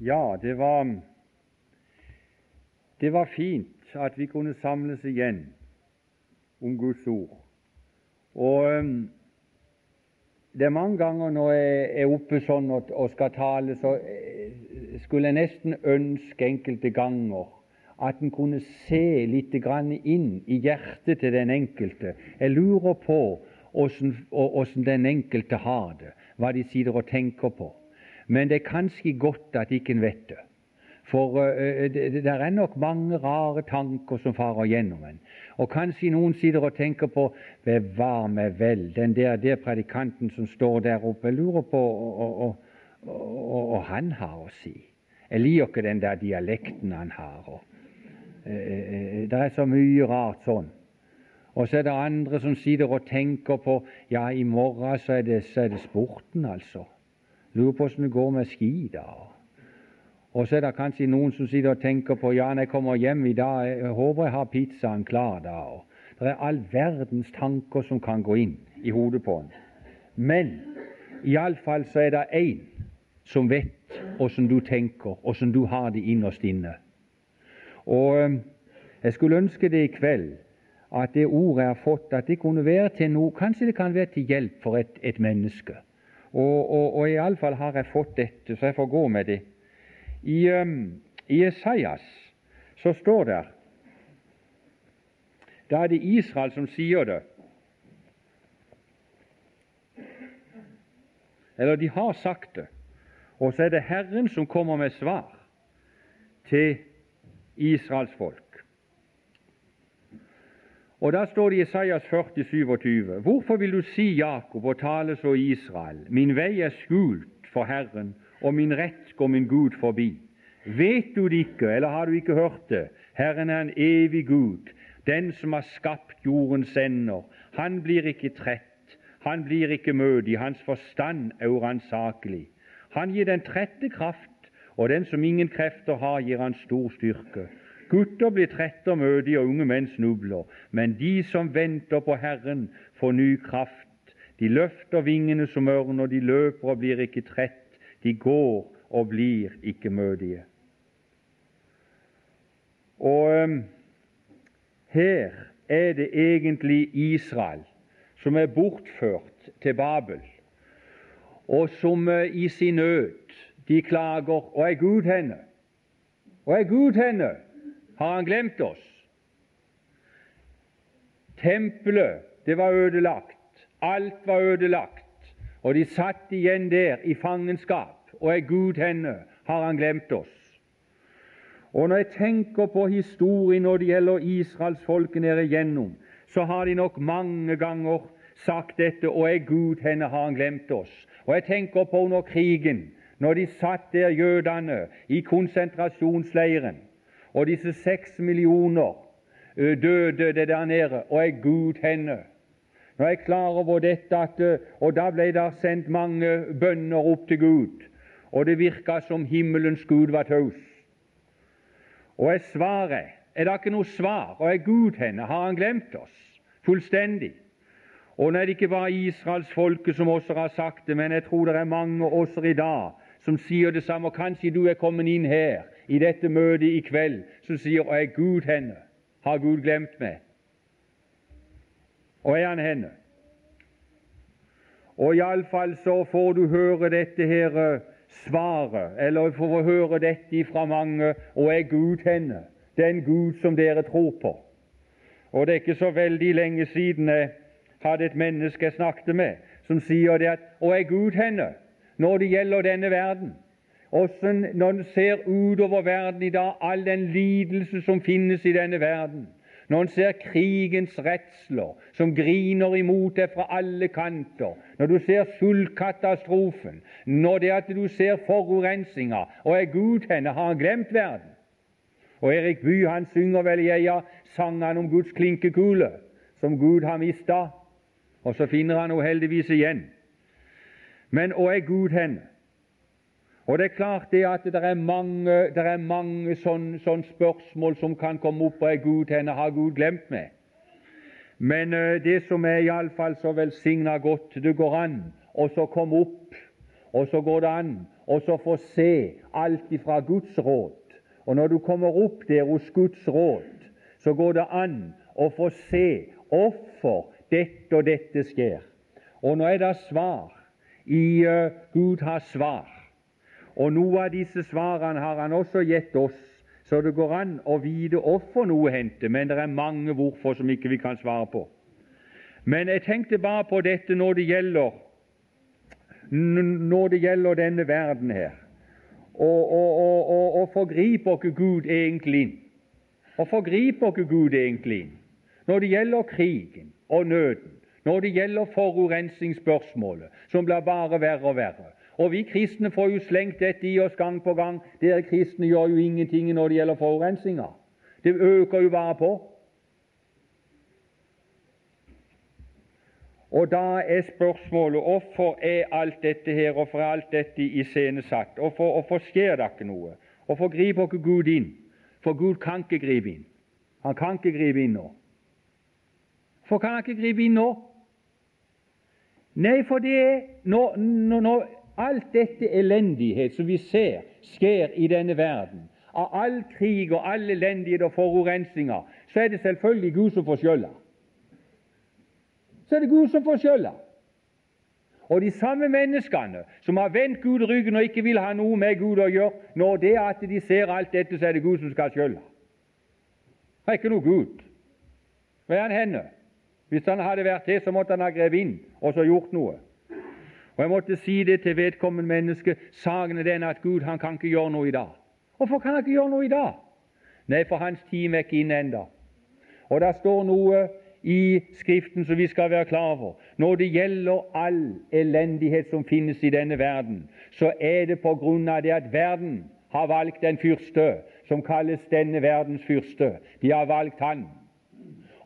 Ja, det var Det var fint at vi kunne samles igjen om Guds ord. Og um, det er mange ganger når jeg er oppe sånn og, og skal tale, så eh, skulle jeg nesten ønske enkelte ganger at en kunne se litt inn i hjertet til den enkelte. Jeg lurer på åssen den enkelte har det, hva de sitter og tenker på. Men det er kanskje godt at ikke en vet det. For uh, det, det, er nok mange rare tanker som farer gjennom en. Og kanskje noen sitter og tenker på Bevar meg vel, den der, der predikanten som står der oppe. Jeg lurer på hva han har å si. Jeg liker ikke den der dialekten han har. Og, uh, uh, det er så mye rart sånn. Og så er det andre som sitter og tenker på Ja, i morgen så er det, så er det sporten, altså. Lurer på åssen det går med ski da. Og så er det kanskje noen som sitter og tenker på ja, når jeg kommer hjem i dag, jeg håper jeg har pizzaen klar da. Det er all verdens tanker som kan gå inn i hodet på en. Men iallfall så er det én som vet åssen du tenker, åssen du har det innerst inne. Og jeg skulle ønske det i kveld at det ordet jeg har fått, at det kunne være til noe Kanskje det kan være til hjelp for et, et menneske. Og, og, og iallfall har jeg fått dette, så jeg får gå med det. I, um, i Esaias så står det Da er det Israel som sier det. Eller de har sagt det. Og så er det Herren som kommer med svar til Israels folk. Og Da står det i Isaias 40, 27, Hvorfor vil du si Jakob og tale så Israel? Min vei er skjult for Herren, og min rett går min Gud forbi. Vet du det ikke, eller har du ikke hørt det? Herren er en evig Gud, den som har skapt jordens ender. Han blir ikke trett, han blir ikke mødig, hans forstand er uransakelig. Han gir den trette kraft, og den som ingen krefter har, gir han stor styrke. Gutter blir trette og mødige, og unge menn snubler. Men de som venter på Herren, får ny kraft. De løfter vingene som ørner, de løper og blir ikke trett. De går og blir ikke mødige. Og um, her er det egentlig Israel som er bortført til Babel, og som uh, i sin nød de klager Og er Gud henne? Og er Gud henne? Har han glemt oss? Tempelet, det var ødelagt. Alt var ødelagt. Og de satt igjen der i fangenskap. Og er Gud henne? Har han glemt oss? Og når jeg tenker på historien når det gjelder israelsfolket nede igjennom, så har de nok mange ganger sagt dette, og er Gud henne, har han glemt oss? Og jeg tenker på under krigen, når de satt der, jødene, i konsentrasjonsleiren, og disse seks millioner døde det der nede, og er Gud henne. Nå er jeg klar over dette, at, og da ble det sendt mange bønner opp til Gud, og det virka som himmelens Gud var taus. Og jeg svarer, er det ikke noe svar? Og er Gud henne? Har han glemt oss fullstendig? Og når det ikke bare israelsfolket som også har sagt det, men jeg tror det er mange også i dag som sier det samme, og kanskje du er kommet inn her i dette møtet i kveld som sier er Gud henne? Har Gud glemt meg?' Og er Han henne? Og iallfall så får du høre dette her eh, svaret, eller får høre dette fra mange, 'Og er Gud henne?' Den Gud som dere tror på. Og det er ikke så veldig lenge siden jeg hadde et menneske jeg snakket med, som sier det at 'Og er Gud henne?' når det gjelder denne verden. Også når en ser utover verden i dag, all den lidelse som finnes i denne verden, når en ser krigens redsler som griner imot deg fra alle kanter, når du ser sultkatastrofen, når det at du ser forurensninga Og er Gud henne? Har han glemt verden? Og Erik Bye han synger vel i eia sangene om Guds klinkekule, som Gud har mista, og så finner han henne heldigvis igjen. Men hvor er Gud hen? Og Det er klart det at det er mange, det er mange sånne sånne spørsmål som kan komme opp. og er Gud henne, Har Gud glemt meg? Men uh, det som er iallfall så velsigna godt, det går an og så komme opp og så går det an og så få se alt ifra Guds råd. Og når du kommer opp der hos Guds råd, så går det an å få se hvorfor dette og dette skjer. Og nå er det svar i uh, Gud har svar. Og noe av disse svarene har Han også gitt oss, så det går an å vite hvorfor noe hendte, men det er mange hvorfor som ikke vi kan svare på. Men jeg tenkte bare på dette når det gjelder, når det gjelder denne verden her. Og, og, og, og forgriper ikke Gud egentlig inn? Og forgriper ikke Gud egentlig inn? Når det gjelder krigen og nøden, når det gjelder forurensningsspørsmålet, som blir bare verre og verre. Og vi kristne får jo slengt dette i oss gang på gang. Dere kristne gjør jo ingenting når det gjelder forurensninga. Det øker jo bare på. Og da er spørsmålet hvorfor er alt dette her, hvorfor er alt dette iscenesatt? Hvorfor, hvorfor skjer det ikke noe? Hvorfor griper ikke Gud inn? For Gud kan ikke gripe inn. Han kan ikke gripe inn nå. For kan han ikke gripe inn nå? Nei, for det er når, når, når alt dette elendighet som vi ser skjer i denne verden, av all krig og all elendighet og forurensninger, så er det selvfølgelig Gud som får skylda så er det Gud som får skylda. Og de samme menneskene som har vendt Gud ryggen og ikke vil ha noe med Gud å gjøre, når det at de ser alt dette, så er det Gud som skal skjølla. Det er ikke noe Gud. Hvor er han henne? Hvis han hadde vært det, så måtte han ha grepet inn og så gjort noe. Og Jeg måtte si det til vedkommende menneske. Saken er den at Gud han kan ikke gjøre noe i dag. Hvorfor kan han ikke gjøre noe i dag? Nei, for hans time er ikke inne ennå. Og det står noe i Skriften som vi skal være klar over. Når det gjelder all elendighet som finnes i denne verden, så er det på grunn av det at verden har valgt en fyrste som kalles denne verdens fyrste. De har valgt han.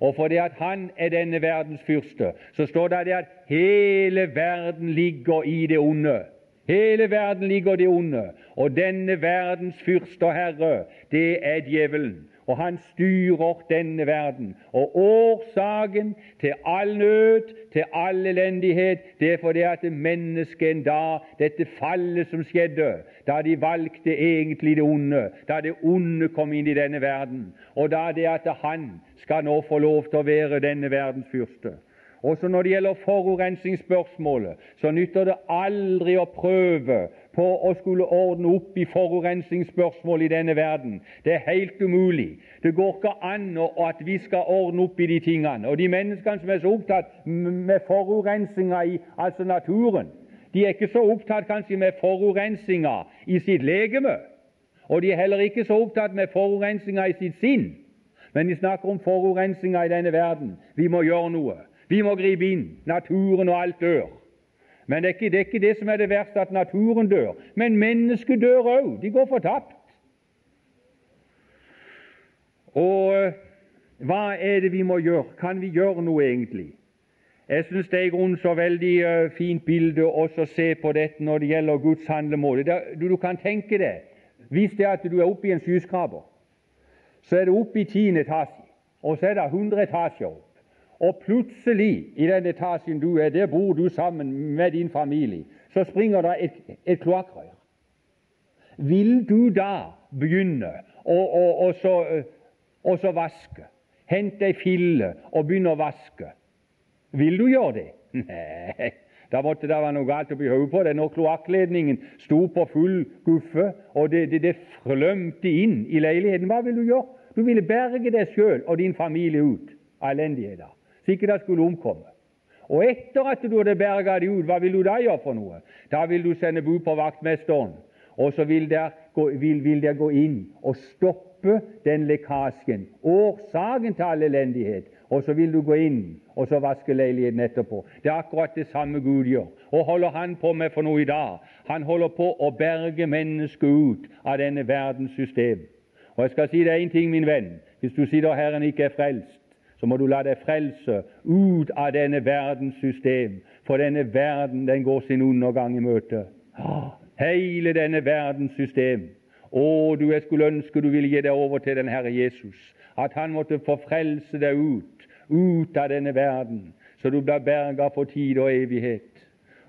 Og fordi at han er denne verdens fyrste, så står det at hele verden ligger i det onde. Hele verden ligger i det onde. Og denne verdens fyrste og herre, det er djevelen og han styrer denne verden. Og årsaken til all nød, til all elendighet, det er fordi at mennesket en dag, dette fallet som skjedde, da de valgte egentlig det onde, da det onde kom inn i denne verden, og da det at han skal nå få lov til å være denne verdens fyrste. Også når det gjelder forurensningsspørsmålet, så nytter det aldri å prøve på å skulle ordne opp i forurensningsspørsmål i denne verden. Det er helt umulig. Det går ikke an at vi skal ordne opp i de tingene. Og de menneskene som er så opptatt med forurensninga i altså naturen, de er ikke så opptatt kanskje med forurensninga i sitt legeme. Og de er heller ikke så opptatt med forurensninga i sitt sinn. Men de snakker om forurensninga i denne verden. Vi må gjøre noe. Vi må gripe inn. Naturen og alt dør. Men det er, ikke, det er ikke det som er det verste, at naturen dør. Men mennesket dør òg. De går fortapt. Og eh, hva er det vi må gjøre? Kan vi gjøre noe, egentlig? Jeg syns det er i så veldig uh, fint bilde også å se på dette når det gjelder Guds handlemåte. Du, du, kan tenke deg Hvis det er at du er oppe i en skyskraper, så er det oppe i tiende etasje, og så er det 100 etasjer. Og plutselig, i den etasjen du er, der bor du sammen med din familie, så springer det et, et kloakkrør. Vil du da begynne å, å, å, så, å så vaske? Hente ei fille og begynne å vaske? Vil du gjøre det? Nei, da måtte det være noe galt oppi hodet på deg når kloakkledningen sto på full guffe, og det, det, det flømte inn i leiligheten. Hva vil du gjøre? Du ville berge deg sjøl og din familie ut av elendigheten så ikke det skulle omkomme. Og etter at du hadde berga dem ut, hva vil du da gjøre for noe? Da vil du sende bud på vaktmesteren, og så vil der, gå, vil, vil der gå inn og stoppe den lekkasjen, årsaken til all elendighet. Og så vil du gå inn og så vaske leiligheten etterpå. Det er akkurat det samme Gud gjør. Og holder Han på med for noe i dag? Han holder på å berge mennesket ut av denne verdens system. Og jeg skal si deg en ting, min venn. Hvis du sitter her og ikke er frelst, så må du la deg frelse ut av denne verdens system, for denne verden den går sin undergang i møte. Hele denne verdens system. Å, du jeg skulle ønske du ville gi deg over til den Herre Jesus, at Han måtte få frelse deg ut, ut av denne verden, så du blir berga for tid og evighet.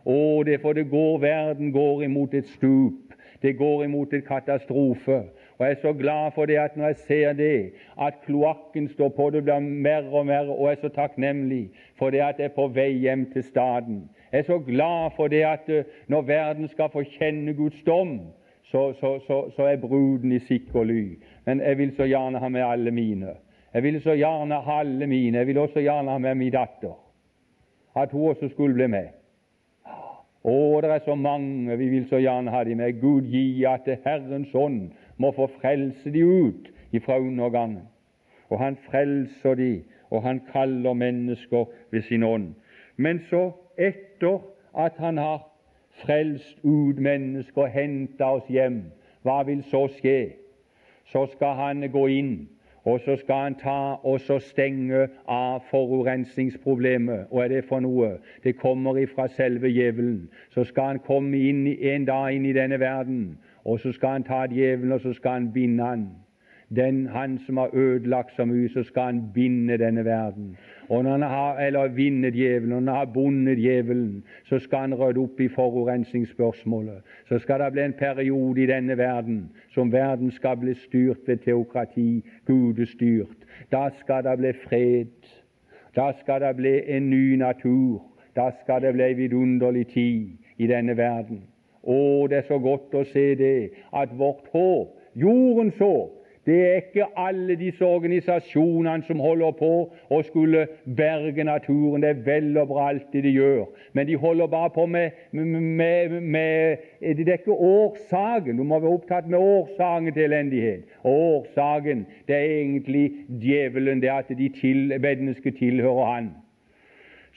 Å, det for det går, verden går imot et stup. Det går imot et katastrofe. Og Jeg er så glad for det at når jeg ser det, at kloakken står på, det blir mer og mer, og jeg er så takknemlig for det at jeg er på vei hjem til staden. Jeg er så glad for det at eh, når verden skal få kjenne Guds dom, så, så, så, så er bruden i sikker ly. Men jeg vil så gjerne ha med alle mine. Jeg vil så gjerne ha alle mine. Jeg vil også gjerne ha med min datter. At hun også skulle bli med. Å, det er så mange vi vil så gjerne ha dem med. Gud gi at Herrens ånd må få frelse de ut ifra undergangen. Og han frelser de, og han kaller mennesker ved sin ånd. Men så, etter at han har frelst ut mennesker og henta oss hjem, hva vil så skje? Så skal han gå inn og så skal han ta og så stenge av forurensningsproblemet. Og er det for noe? Det kommer ifra selve djevelen. Så skal han komme inn en dag inn i denne verden, og så skal han ta djevelen og så skal han binde han den Han som har ødelagt så mye, så skal han binde denne verden. Og når han har, eller vinne djevelen, og når han har bundet djevelen, så skal han rydde opp i forurensningsspørsmålet. Så skal det bli en periode i denne verden som verden skal bli styrt ved teokrati, gudestyrt. Da skal det bli fred. Da skal det bli en ny natur. Da skal det bli en vidunderlig tid i denne verden. Å, det er så godt å se det, at vårt håp, jordens håp, det er ikke alle disse organisasjonene som holder på å skulle berge naturen. Det er vel og bra alt det de gjør, men de holder bare på med, med, med Det er ikke årsaken. Du må være opptatt med årsaken til elendighet. Og årsaken det er egentlig djevelen, det at de til, mennesket tilhører han.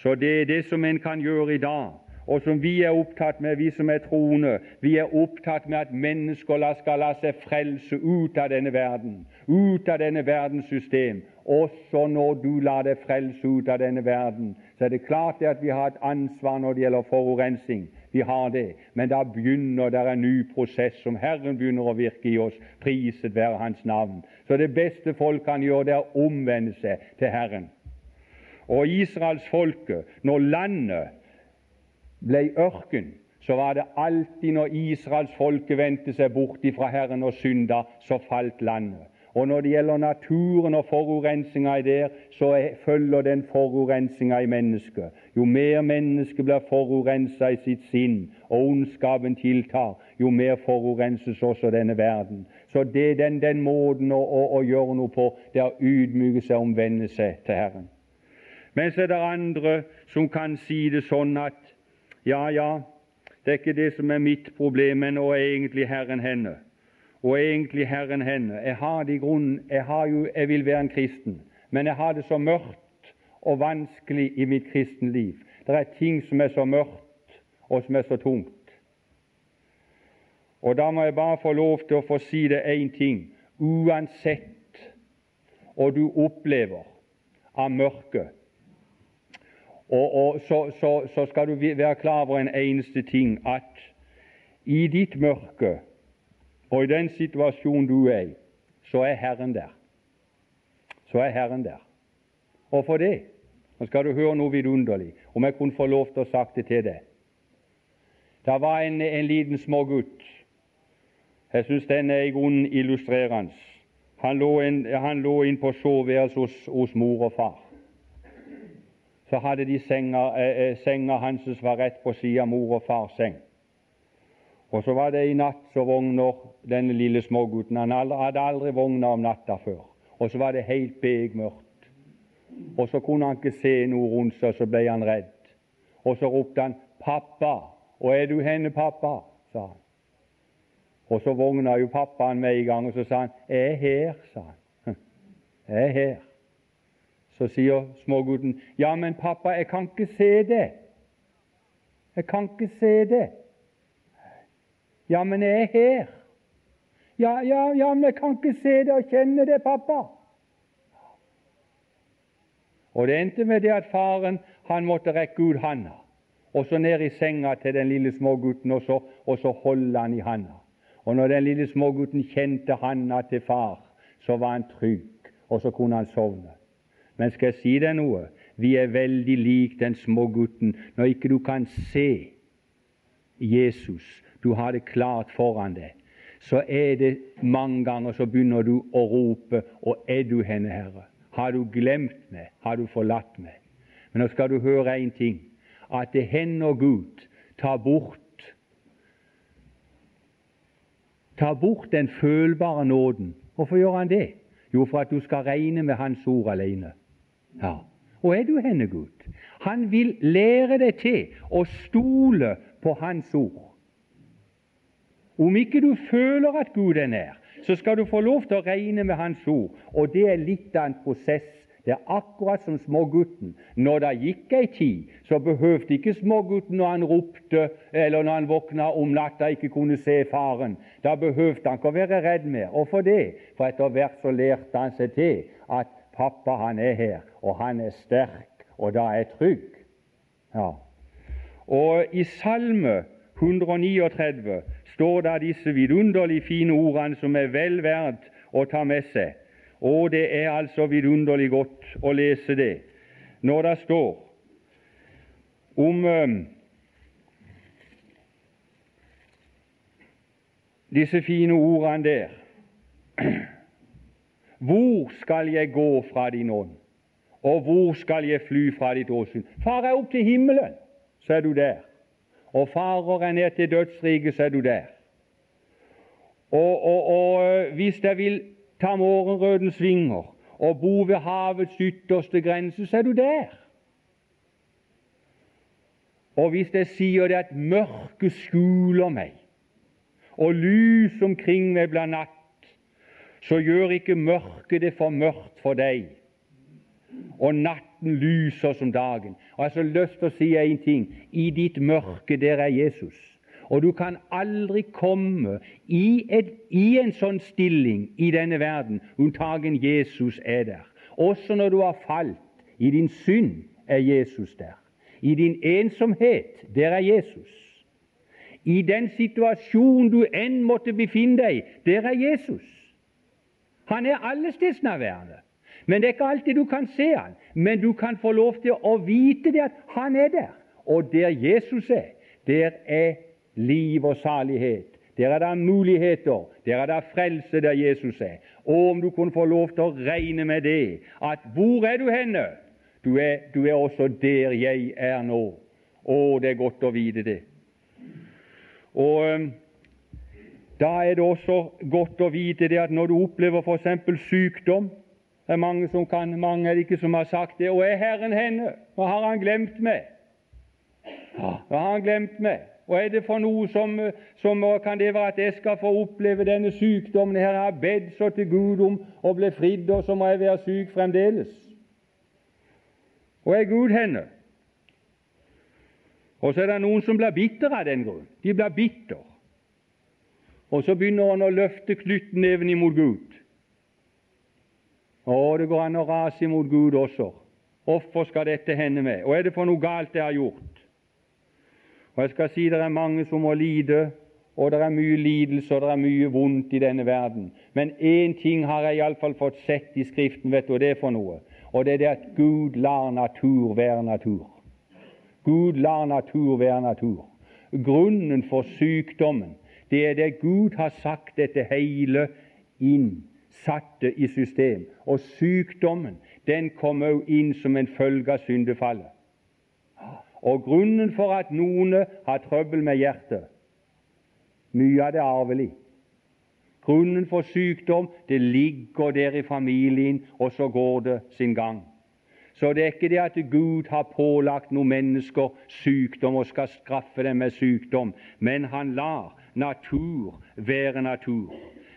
Så det er det som en kan gjøre i dag og som vi er opptatt med, vi som er troende. Vi er opptatt med at mennesker skal la seg frelse ut av denne verden, ut av denne verdens system. Også når du lar deg frelse ut av denne verden, så er det klart at vi har et ansvar når det gjelder forurensning. Vi har det, men da begynner det en ny prosess som Herren begynner å virke i oss. Priset være Hans navn. Så det beste folk kan gjøre, det er å omvende seg til Herren. Og israelsfolket, når landet ble ørken, så var det alltid når israelsfolket vendte seg bort fra Herren og synda, så falt landet. Og når det gjelder naturen og forurensninga i der, så følger den forurensninga i mennesket. Jo mer mennesket blir forurensa i sitt sinn, og ondskapen tiltar, jo mer forurenses også denne verden. Så det den, den måten å, å, å, gjøre noe på, det er å ydmyke seg og omvende seg til Herren. Men så er det andre som kan si det sånn at ja, ja, det er ikke det som er mitt problem, men nå er egentlig Herren henne. Og egentlig Herren henne. Jeg har det i grunnen jeg, jo, jeg vil være en kristen, men jeg har det så mørkt og vanskelig i mitt kristenliv. Det er ting som er så mørkt, og som er så tungt. Og da må jeg bare få lov til å få si det én ting. Uansett hva du opplever av mørke, og, og så, så, så, skal du være klar over en eneste ting, at i ditt mørke og i den situasjonen du er i, så er Herren der. Så er Herren der. Og for det Nå skal du høre noe vidunderlig, om jeg kunne få lov til å sagt det til deg. Det var en, en liten smågutt. Jeg syns den er i grunnen illustrerende. Han lå, inn, inn på soveværelset hos, hos mor og far så hadde de senga, eh, eh senga hans som var rett på sida av mor og fars seng. Og så var det i natt så vågner denne lille smågutten. Han hadde aldri vågna om natta før. Og så var det helt begmørkt. Og så kunne han ikke se noe rundt seg, så ble han redd. Og så ropte han 'Pappa!' 'Og er du henne, pappa?' sa han. Og så vågna jo pappaen med en gang, og så sa han 'Jeg er her', sa han. 'Jeg er her'. Så sier smågutten, 'Ja, men pappa, jeg kan ikke se det.' 'Jeg kan ikke se det.' 'Ja, men jeg er her.' 'Ja, ja, ja, men jeg kan ikke se det og kjenne det, pappa.' Og Det endte med det at faren han måtte rekke ut handa, og så ned i senga til den lille smågutten, og så, og så holde han i handa. Og når den lille smågutten kjente handa til far, så var han trygg, og så kunne han sovne. Men skal jeg si deg noe? Vi er veldig lik den små gutten når ikke du kan se Jesus, du har det klart foran deg, så er det mange ganger så begynner du å rope Og er du henne, Herre? Har du glemt meg? Har du forlatt meg? Men nå skal du høre en ting, at det hender Gud tar bort tar bort den følbare nåden. Hvorfor gjør han det? Jo, for at du skal regne med Hans ord alene. Ja. Og er du henne, Gud? Han vil lære deg til å stole på Hans ord. Om ikke du føler at Gud er nær, så skal du få lov til å regne med Hans ord. Og det er litt av en prosess. Det er akkurat som smågutten. Når det gikk ei tid, så behøvde ikke smågutten når han ropte eller når han våkna om natta ikke kunne se faren. Da behøvde han ikke å være redd mer. Hvorfor det? For etter hvert så lærte han seg til at pappa han er her, og han er sterk, og da er jeg trygg. Ja. Og i Salme 139 står da disse vidunderlig fine ordene som er vel verdt å ta med seg. Og det er altså vidunderlig godt å lese det når det står om um, disse fine ordene der. Hvor skal jeg gå fra din ånd, og hvor skal jeg fly fra ditt åsyn? Farer jeg opp til himmelen, så er du der. Og farer jeg ned til dødsriket, så er du der. Og, og, og hvis jeg vil ta morgenrødens vinger og bo ved havets ytterste grense, så er du der. Og hvis jeg sier det at mørket skjuler meg, og lys omkring meg blir natt, så gjør ikke mørket det for mørkt for deg, og natten lyser som dagen. Og Jeg har så lyst til å si en ting. I ditt mørke, der er Jesus. Og du kan aldri komme i, et, i en sånn stilling i denne verden unntagen Jesus er der. Også når du har falt i din synd, er Jesus der. I din ensomhet, der er Jesus. I den situasjon du enn måtte befinne deg, der er Jesus. Han er allestedsnærværende. Men det er ikke alltid du kan se han. Men du kan få lov til å vite det at han er der. Og der Jesus er, der er liv og salighet. Der er det muligheter, der er det frelse der Jesus er. Og om du kunne få lov til å regne med det, at hvor er du henne? Du er, du er også der jeg er nå. Å, det er godt å vite det. Og Da er det også godt å vite det at når du opplever f.eks. sykdom Det er mange som kan, mange er det ikke som har sagt det. 'Og er Herren henne? Hva har Han glemt meg?' Ja, hva har Han glemt meg. Og er det for noe som, som, kan det være at jeg skal få oppleve denne sykdommen her? Jeg har bedt så til Gud om å bli fridd, og så må jeg være syk fremdeles. Og er Gud henne? Og så er det noen som blir bitter av den grunn. De blir bitter. Og så begynner han å løfte knyttneven imot Gud. Å, det går an å rase imot Gud også. Hvorfor skal dette hende meg? Og er det for noe galt jeg har gjort? Og jeg skal si det er mange som må lide, og det er mye lidelse og det er mye vondt i denne verden. Men én ting har jeg iallfall fått sett i Skriften, vet du hva det er for noe? Og det er det at Gud lar natur være natur. Gud lar natur være natur. Grunnen for sykdommen, det er det Gud har sagt dette hele inn, satte i system. Og sykdommen, den kommer òg inn som en følge av syndefallet. Og grunnen for at noen har trøbbel med hjertet Mye av det er arvelig. Grunnen for sykdom det ligger der i familien, og så går det sin gang. Så det er ikke det at Gud har pålagt noen mennesker sykdom og skal straffe dem med sykdom, men han lar natur være natur.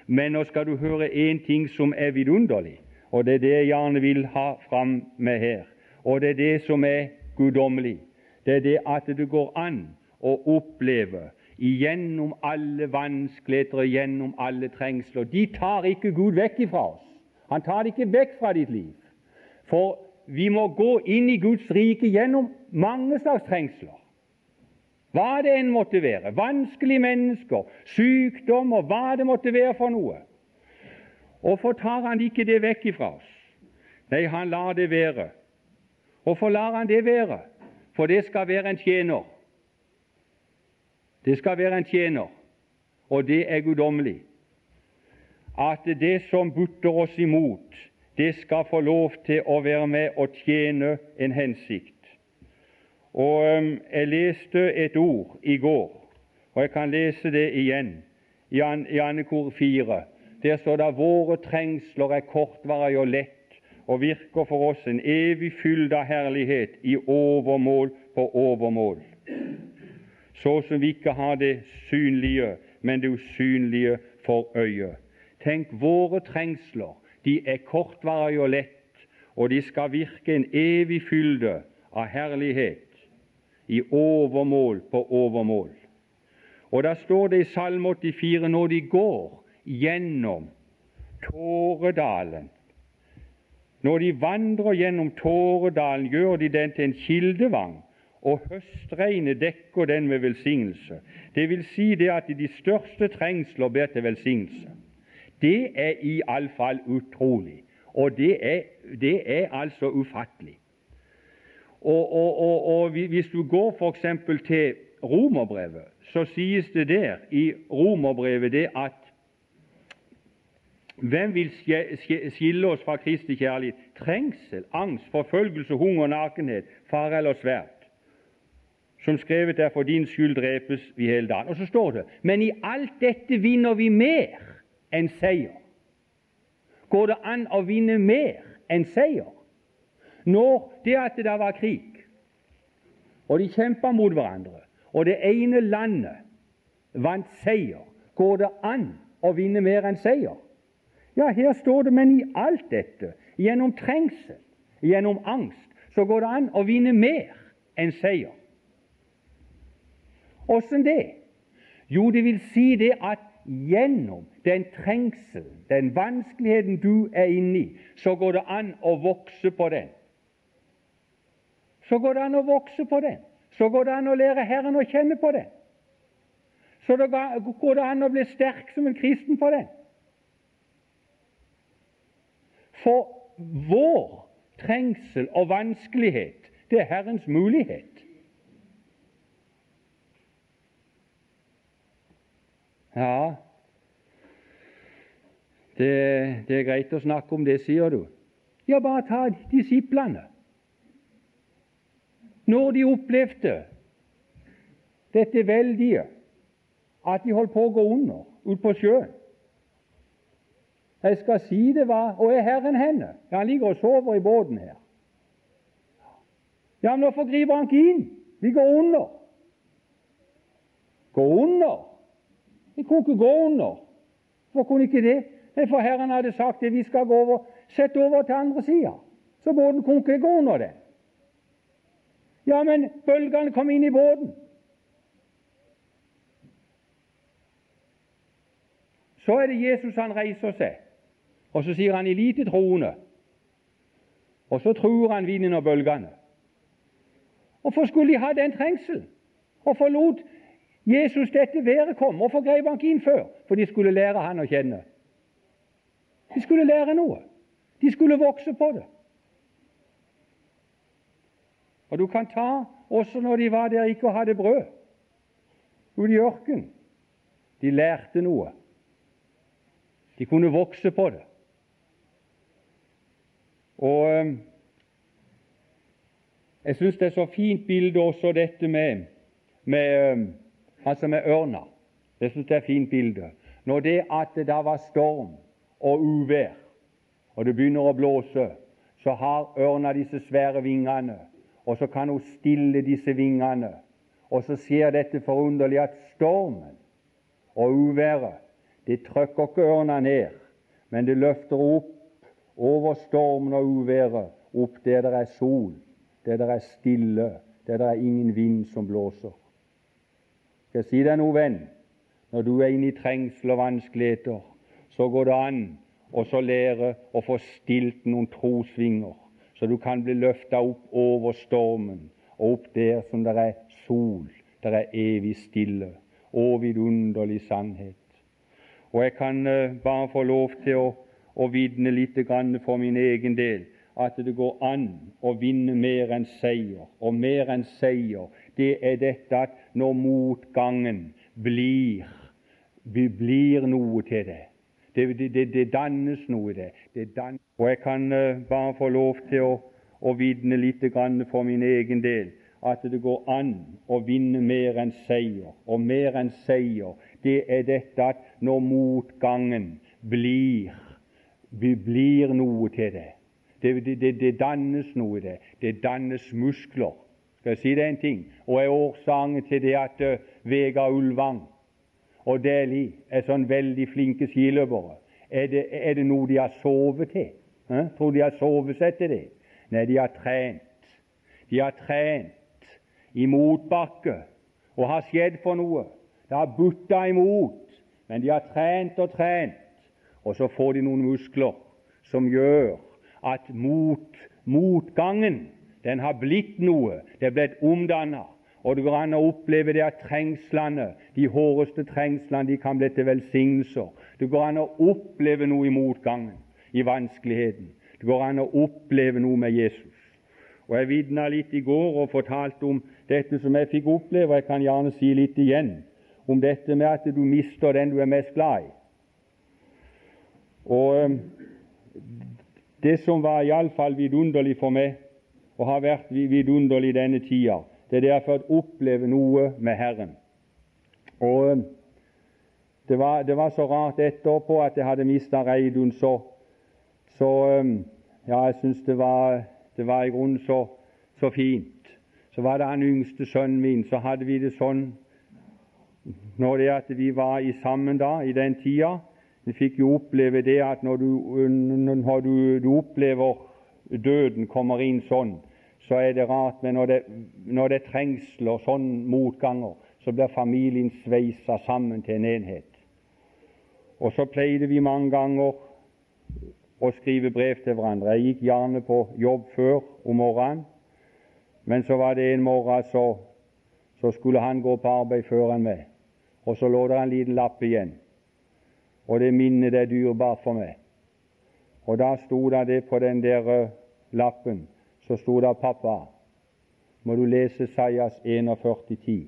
Men nå skal du høre én ting som er vidunderlig, og det er det jeg gjerne vil ha fram med her. Og det er det som er guddommelig det er det at det går an å oppleve gjennom alle vanskeligheter og gjennom alle trengsler. De tar ikke Gud vekk ifra oss. Han tar det ikke vekk fra ditt liv. For vi må gå inn i Guds rike gjennom mange slags trengsler. Hva det enn måtte være. Vanskelige mennesker, sykdom og hva det måtte være for noe. Hvorfor tar Han ikke det vekk ifra oss? Nei, Han lar det være. Hvorfor lar Han det være? for det skal være en tjener. Det skal være en tjener, og det er guddommelig. At det som butter oss imot, det skal få lov til å være med og tjene en hensikt. Og um, Jeg leste et ord i går, og jeg kan lese det igjen i, an, Annekor 4. Der står det våre trengsler er kortvarige og lett og virker for oss en evig fylde av herlighet i overmål på overmål. Så som vi ikke har det synlige, men det usynlige for øyet. Tenk, våre trengsler de er kortvarige og lett, og de skal virke en evig fylde av herlighet i overmål på overmål. Og da står det i Salme 84 når de går gjennom Tåredalen Når de vandrer gjennom Tåredalen, gjør de den til en kildevang, og høstregnet dekker den med velsignelse. Det vil si det at de største trengsler ber til velsignelse. Det er iallfall utrolig, og det er, det er altså ufattelig. Og, og, og, Hvis du går f.eks. til Romerbrevet, så sies det der i Romerbrevet det at hvem vil skille oss fra Kristi kjærlighet? Trengsel, angst, forfølgelse, hunger, nakenhet, fare eller sverd. Som skrevet er for din skyld drepes vi hele dagen. Og så står det men i alt dette vinner vi mer enn seier. Går det an å vinne mer enn seier? Når det at det var krig, og de kjempa mot hverandre, og det ene landet vant seier, går det an å vinne mer enn seier? Ja, her står det, men i alt dette, gjennom trengsel, gjennom angst, så går det an å vinne mer enn seier. Åssen det? Jo, det vil si det at gjennom den trengselen, den vanskeligheten du er inne i, så går det an å vokse på den. Så går det an å vokse på den. Så går det an å lære Herren å kjenne på den. Så det går det an å bli sterk som en kristen på den. For vår trengsel og vanskelighet, det er Herrens mulighet. Ja, det, det, er greit å snakke om det, sier du. Ja, bare ta disiplene. Når de opplevde dette veldige, at de holdt på å gå under ut på sjøen Jeg skal si det var Og er Herren henne? Ja, han ligger og sover i båten her. Ja, men hvorfor griper han ikke inn? Vi går under. Gå under? Vi kunne ikke gå under. Hvorfor kunne ikke det? Nei, For Herren hadde sagt at vi skal gå over, sette over til andre sida. Så båten kunne ikke gå under det. Ja, men bølgene kom inn i båten. Så er det Jesus han reiser seg, og så sier han i lite troende. Og så truer han vinden og bølgene. Hvorfor skulle de ha den trengselen? Hvorfor lot Jesus dette været komme? Hvorfor grep han ikke inn før? For de skulle lære han å kjenne. De skulle lære noe. De skulle vokse på det. Og du kan ta også når de var der ikke hadde brød, ute i ørkenen. De lærte noe. De kunne vokse på det. Og ehm, jeg syns det er så fint bilde også dette med, med, han som er ørna. Jeg syns det er fint bilde. Når det at det da var storm og uvær, og det begynner å blåse, så har ørna disse svære vingene og så kan hun stille disse vingene. Og så skjer dette forunderlige at stormen og uværet det trykker ikke ørna ned, men det løfter opp over stormen og uværet, opp der det er sol, der det er stille, der det er ingen vind som blåser. Skal jeg si deg noe, venn? Når du er inne i trengsel og vanskeligheter, så går det an å lære å få stilt noen trosvinger så du kan bli løfta opp over stormen, og opp der som det er sol, der er evig stille og vidunderlig sannhet. Og jeg kan uh, bare få lov til å, å vitne litt for min egen del at det går an å vinne mer enn seier. Og mer enn seier, det er dette at når motgangen blir, blir noe til det. Det, det, det dannes noe i det. det dannes. Og jeg kan uh, bare få lov til å, å vitne litt for min egen del at det går an å vinne mer enn seier. Og mer enn seier, det er dette at når motgangen blir, blir noe til det. Det, det, det dannes noe i det. Det dannes muskler. Skal jeg si det en ting? Og er årsaken til det at uh, Vegard Ulvang og Dæhlie er sånn veldig flinke skiløpere? Er er det noe de har sovet til? Tror de har sovet seg til det? Nei, de har trent. De har trent i motbakke og har skjedd for noe. Det har butta imot, men de har trent og trent, og så får de noen muskler som gjør at mot, motgangen den har blitt noe. Det er blitt omdanna. Og det går an å oppleve det at trengslene, de hårdeste trengslene, de kan bli til velsignelser. Det går an å oppleve noe i motgangen, i vanskeligheten. Det går an å oppleve noe med Jesus. Og Jeg vitna litt i går og fortalte om dette som jeg fikk oppleve, og jeg kan gjerne si litt igjen om dette med at du mister den du er mest glad i. Og det som var iallfall vidunderlig for meg, og har vært vidunderlig denne tida, det er har fått oppleve noe med Herren. Og eh, det var, det var, så rart etterpå at jeg hadde mista Reidun, så, så Ja, jeg syns det var, det var i grunnen så, så fint. Så var det han yngste sønnen min, så hadde vi det sånn når det at vi var i sammen da, i den tida, vi fikk jo oppleve det at når du, når du, du opplever døden kommer inn sånn, så er det rart. Men når det, når det er trengsler, sånn motganger, så blir familien sveisa sammen til en enhet. Og så pleide vi mange ganger å skrive brev til hverandre. Jeg gikk gjerne på jobb før om morgenen, men så var det en morgen så, så skulle han gå på arbeid før enn meg. Og så lå det en liten lapp igjen og det minnet er dyrebart for meg. Og da sto det på den der uh, lappen, så sto det 'Pappa, må du lese Sajas 41,10.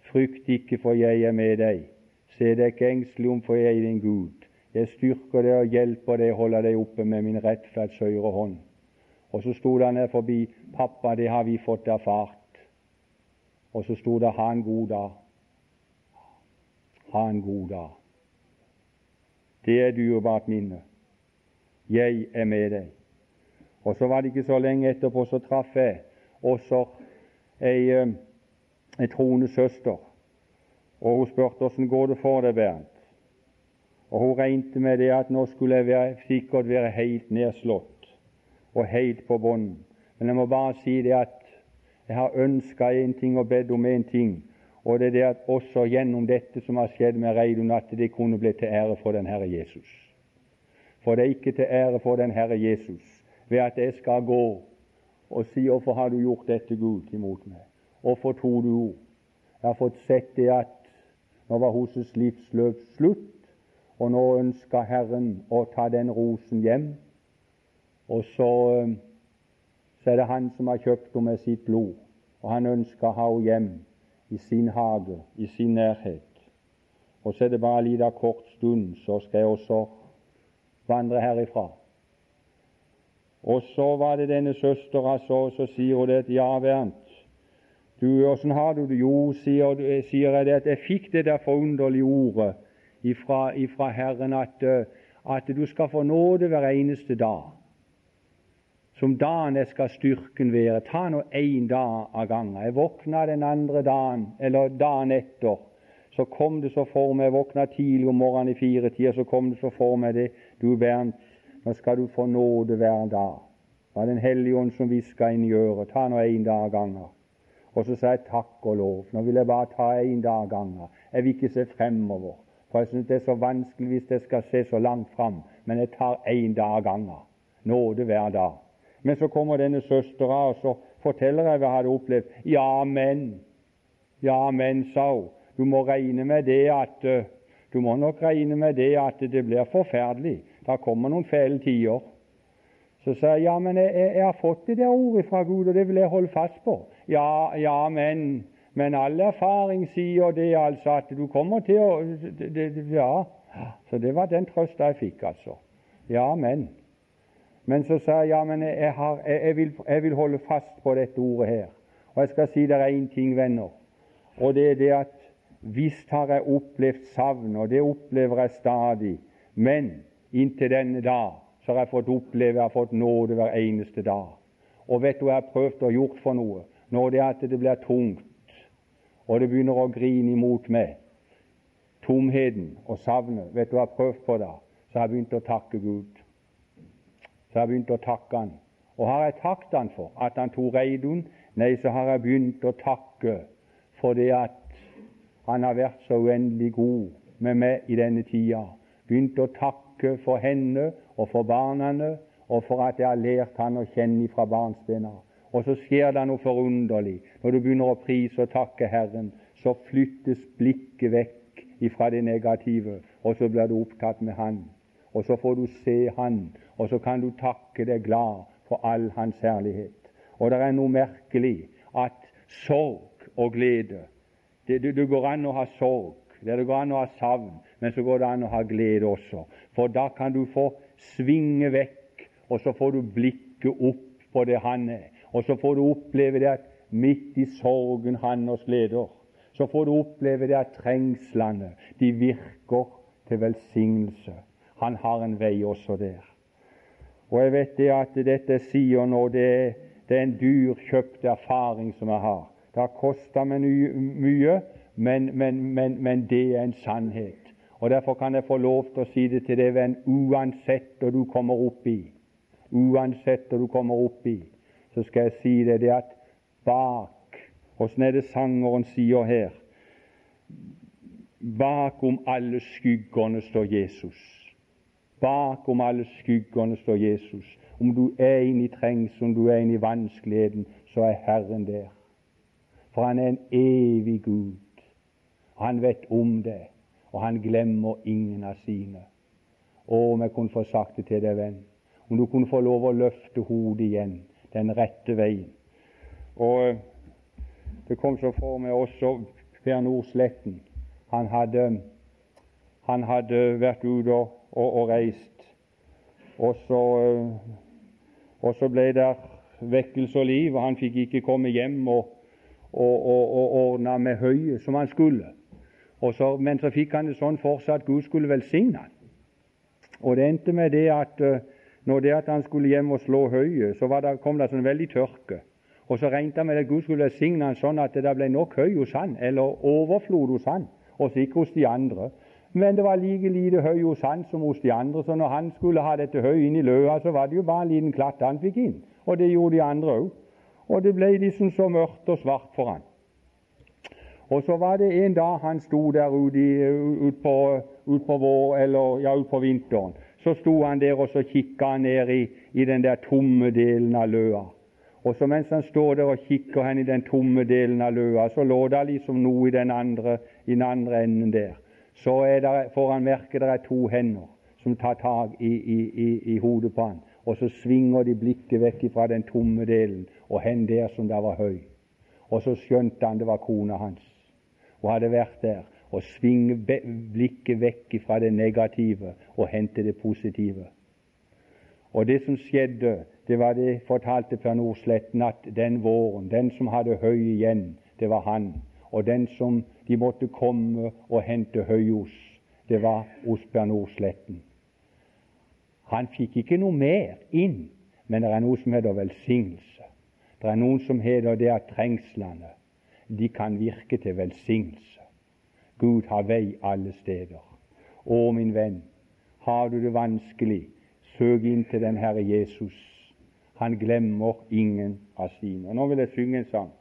Frykt ikke, for jeg er med deg. Se deg ikke engstelig om, for jeg er din Gud. Jeg styrker deg og hjelper deg, holder deg oppe med min rettferds høyre hånd. Og så sto han her forbi 'Pappa, det har vi fått erfart'. Og så sto det 'Ha en god dag' ha en god dag. Det er dyrebart minne. Jeg er med deg. Og så var det ikke så lenge etterpå så traff jeg også ei, ei eh, troende søster. Og hun spurte åssen går det for deg, Bernt. Og hun regnet med det at nå skulle jeg være, sikkert være helt nedslått og helt på bunnen. Men jeg må bare si det at jeg har ønska én ting og bedt om én ting, og det er det at også gjennom dette som har skjedd med Reidun, at det kunne bli til ære for den Herre Jesus. For det er ikke til ære for den Herre Jesus ved at jeg skal gå og si 'Hvorfor har du gjort dette, Gud, imot meg?' Hvorfor tror du? Jeg har fått sett det at nå var hennes livsløp slutt, og nå ønsker Herren å ta den rosen hjem. Og så, eh, så er det Han som har kjøpt henne med sitt blod, og han ønsker å ha henne hjem i sin hage, i sin nærhet. Og så er det bare en liten kort stund, så skal jeg også vandre herifra. Og så var det denne søstera, så, så sier hun det ja, Bernt, du, åssen har du det? Jo, sier, sier, jeg det, at jeg fikk det der forunderlige ordet ifra, ifra Herren at, at du skal få nåde hver eneste dag som dagen jeg skal styrken være. Ta nå én dag av gangen. Jeg våkna den andre dagen, eller dagen etter. Så kom det så for meg, jeg våkna tidlig om morgenen i firetida, så kom det så for meg det. Du Bernt, nå skal du få nåde hver dag. Det var Den hellige ånd som hviska inn i øret. Ta nå én dag av gangen. Og så sa jeg takk og lov. Nå vil jeg bare ta én dag av gangen. Jeg vil ikke se fremover. For jeg syns det er så vanskelig hvis jeg skal se så langt fram. Men jeg tar én dag av gangen. Nåde hver dag. Men så kommer denne søstera, og så forteller jeg hva jeg hadde opplevd. Ja, men, ja, men, sa hun, du må regne med det at eh, du må nok regne med det at det blir forferdelig. Det kommer noen fæle tider. Så sa jeg ja, men jeg, jeg, jeg har fått det der ordet fra Gud, og det vil jeg holde fast på. Ja, ja, men men all erfaring sier det altså at du kommer til å det, det, Ja. Så det var den trøsta jeg fikk, altså. Ja, men. Men så sa jeg ja, men jeg, har, jeg, jeg, vil, jeg vil holde fast på dette ordet her. Og jeg skal si dere én ting, venner, og det er det at visst har jeg opplevd savn, og det opplever jeg stadig, men inntil denne dag så har jeg fått oppleve, jeg har fått nåde hver eneste dag. Og vet du hva jeg har prøvd å gjort for noe? Det er at det blir tungt, og det begynner å grine imot meg, tomheten og savnet Vet du hva jeg har prøvd på da? Så har jeg begynt å takke Gud. Så har jeg begynt å takke Han. Og har jeg takket Han for at Han tok Reidun? Nei, så har jeg begynt å takke for det at Han har vært så uendelig god med meg i denne tida. Begynt å takke for henne og for barna, og for at jeg har lært Han å kjenne fra barnsben av. Og så skjer det noe forunderlig. Når du begynner å prise og takke Herren, så flyttes blikket vekk ifra det negative, og så blir du opptatt med Han. Og så får du se Han, og så kan du takke deg glad for all Hans herlighet. Og det er noe merkelig at sorg og glede Det, det, det går an å ha sorg, det, det går an å ha savn, men så går det an å ha glede også. For da kan du få svinge vekk, og så får du blikket opp på det Han er. Og så får du oppleve det at midt i sorgen han oss leder, så får du oppleve det at trengslene de virker til velsignelse. Han har en vei også der. Og jeg vet det at dette sier nå, det, det er en dyrkjøpt erfaring som jeg har. Det har kosta meg mye, men, men, men, men, det er en sannhet. Og Derfor kan jeg få lov til å si det til deg, venn, uansett hva du kommer opp i. Uansett hva du kommer opp i så skal jeg si det, det at bak Åssen er det sangeren sier her? Bakom alle skyggene står Jesus. Bakom alle skyggene står Jesus. Om du er inne i trengselen, om du er inne i vanskeligheten, så er Herren der. For Han er en evig Gud. Han vet om det, og han glemmer ingen av sine. Å, om jeg kunne få sagt det til deg, venn. Om du kunne få lov å løfte hodet igjen den rette veien. Og eh, det kom så for meg også Per Nordsletten. Han hadde, han hadde vært ute og, og, og reist, og så, eh, og så ble det vekkelse og liv, og han fikk ikke komme hjem og, og, ordne med høyet som han skulle. Så, men så fikk han det sånn for seg at Gud skulle velsigne han. Og det endte med det at uh, når det at han skulle hjem og slå høyet, så det, kom det sånn veldig tørke. Og så regnet han med at Gud skulle velsigne han sånn at det ble nok høy hos han, eller overflod hos han, og så ikke hos de andre. Men det var like lite høy hos han som hos de andre, så når han skulle ha dette høyet inn i løa, så var det jo bare en liten klatt han fikk inn. Og det gjorde de andre òg. Og det ble liksom så mørkt og svart for han. Og så var det en dag han sto der ute ut på, ut på ja, ut på vinteren så sto han der og så kikka han ned i, i, den der tomme delen av løa. Og så mens han står der og kikker hen i den tomme delen av løa, så lå det liksom noe i den andre, i den andre enden der. Så der, får han merke det er to hender som tar tak i, i, hodet på han, og så svinger de blikket vekk fra den tomme delen og hen der som det var høy. Og så skjønte han det var kona hans, og hadde vært der og svinge blikket vekk fra det negative og hente det positive. Og Det som skjedde, det var det fortalte Per Nordsletten at den våren, den som hadde høy igjen, det var han. Og den som de måtte komme og hente høy hos, det var hos Per Nordsletten. Han fikk ikke noe mer inn, men det er noe som heter velsignelse. Det er noen som heter det at trengslene de kan virke til velsignelse. Gud har vei alle steder. Å, min venn, har du det vanskelig, søk inn til den Herre Jesus. Han glemmer ingen av sine. Og Nå vil jeg synge en sang.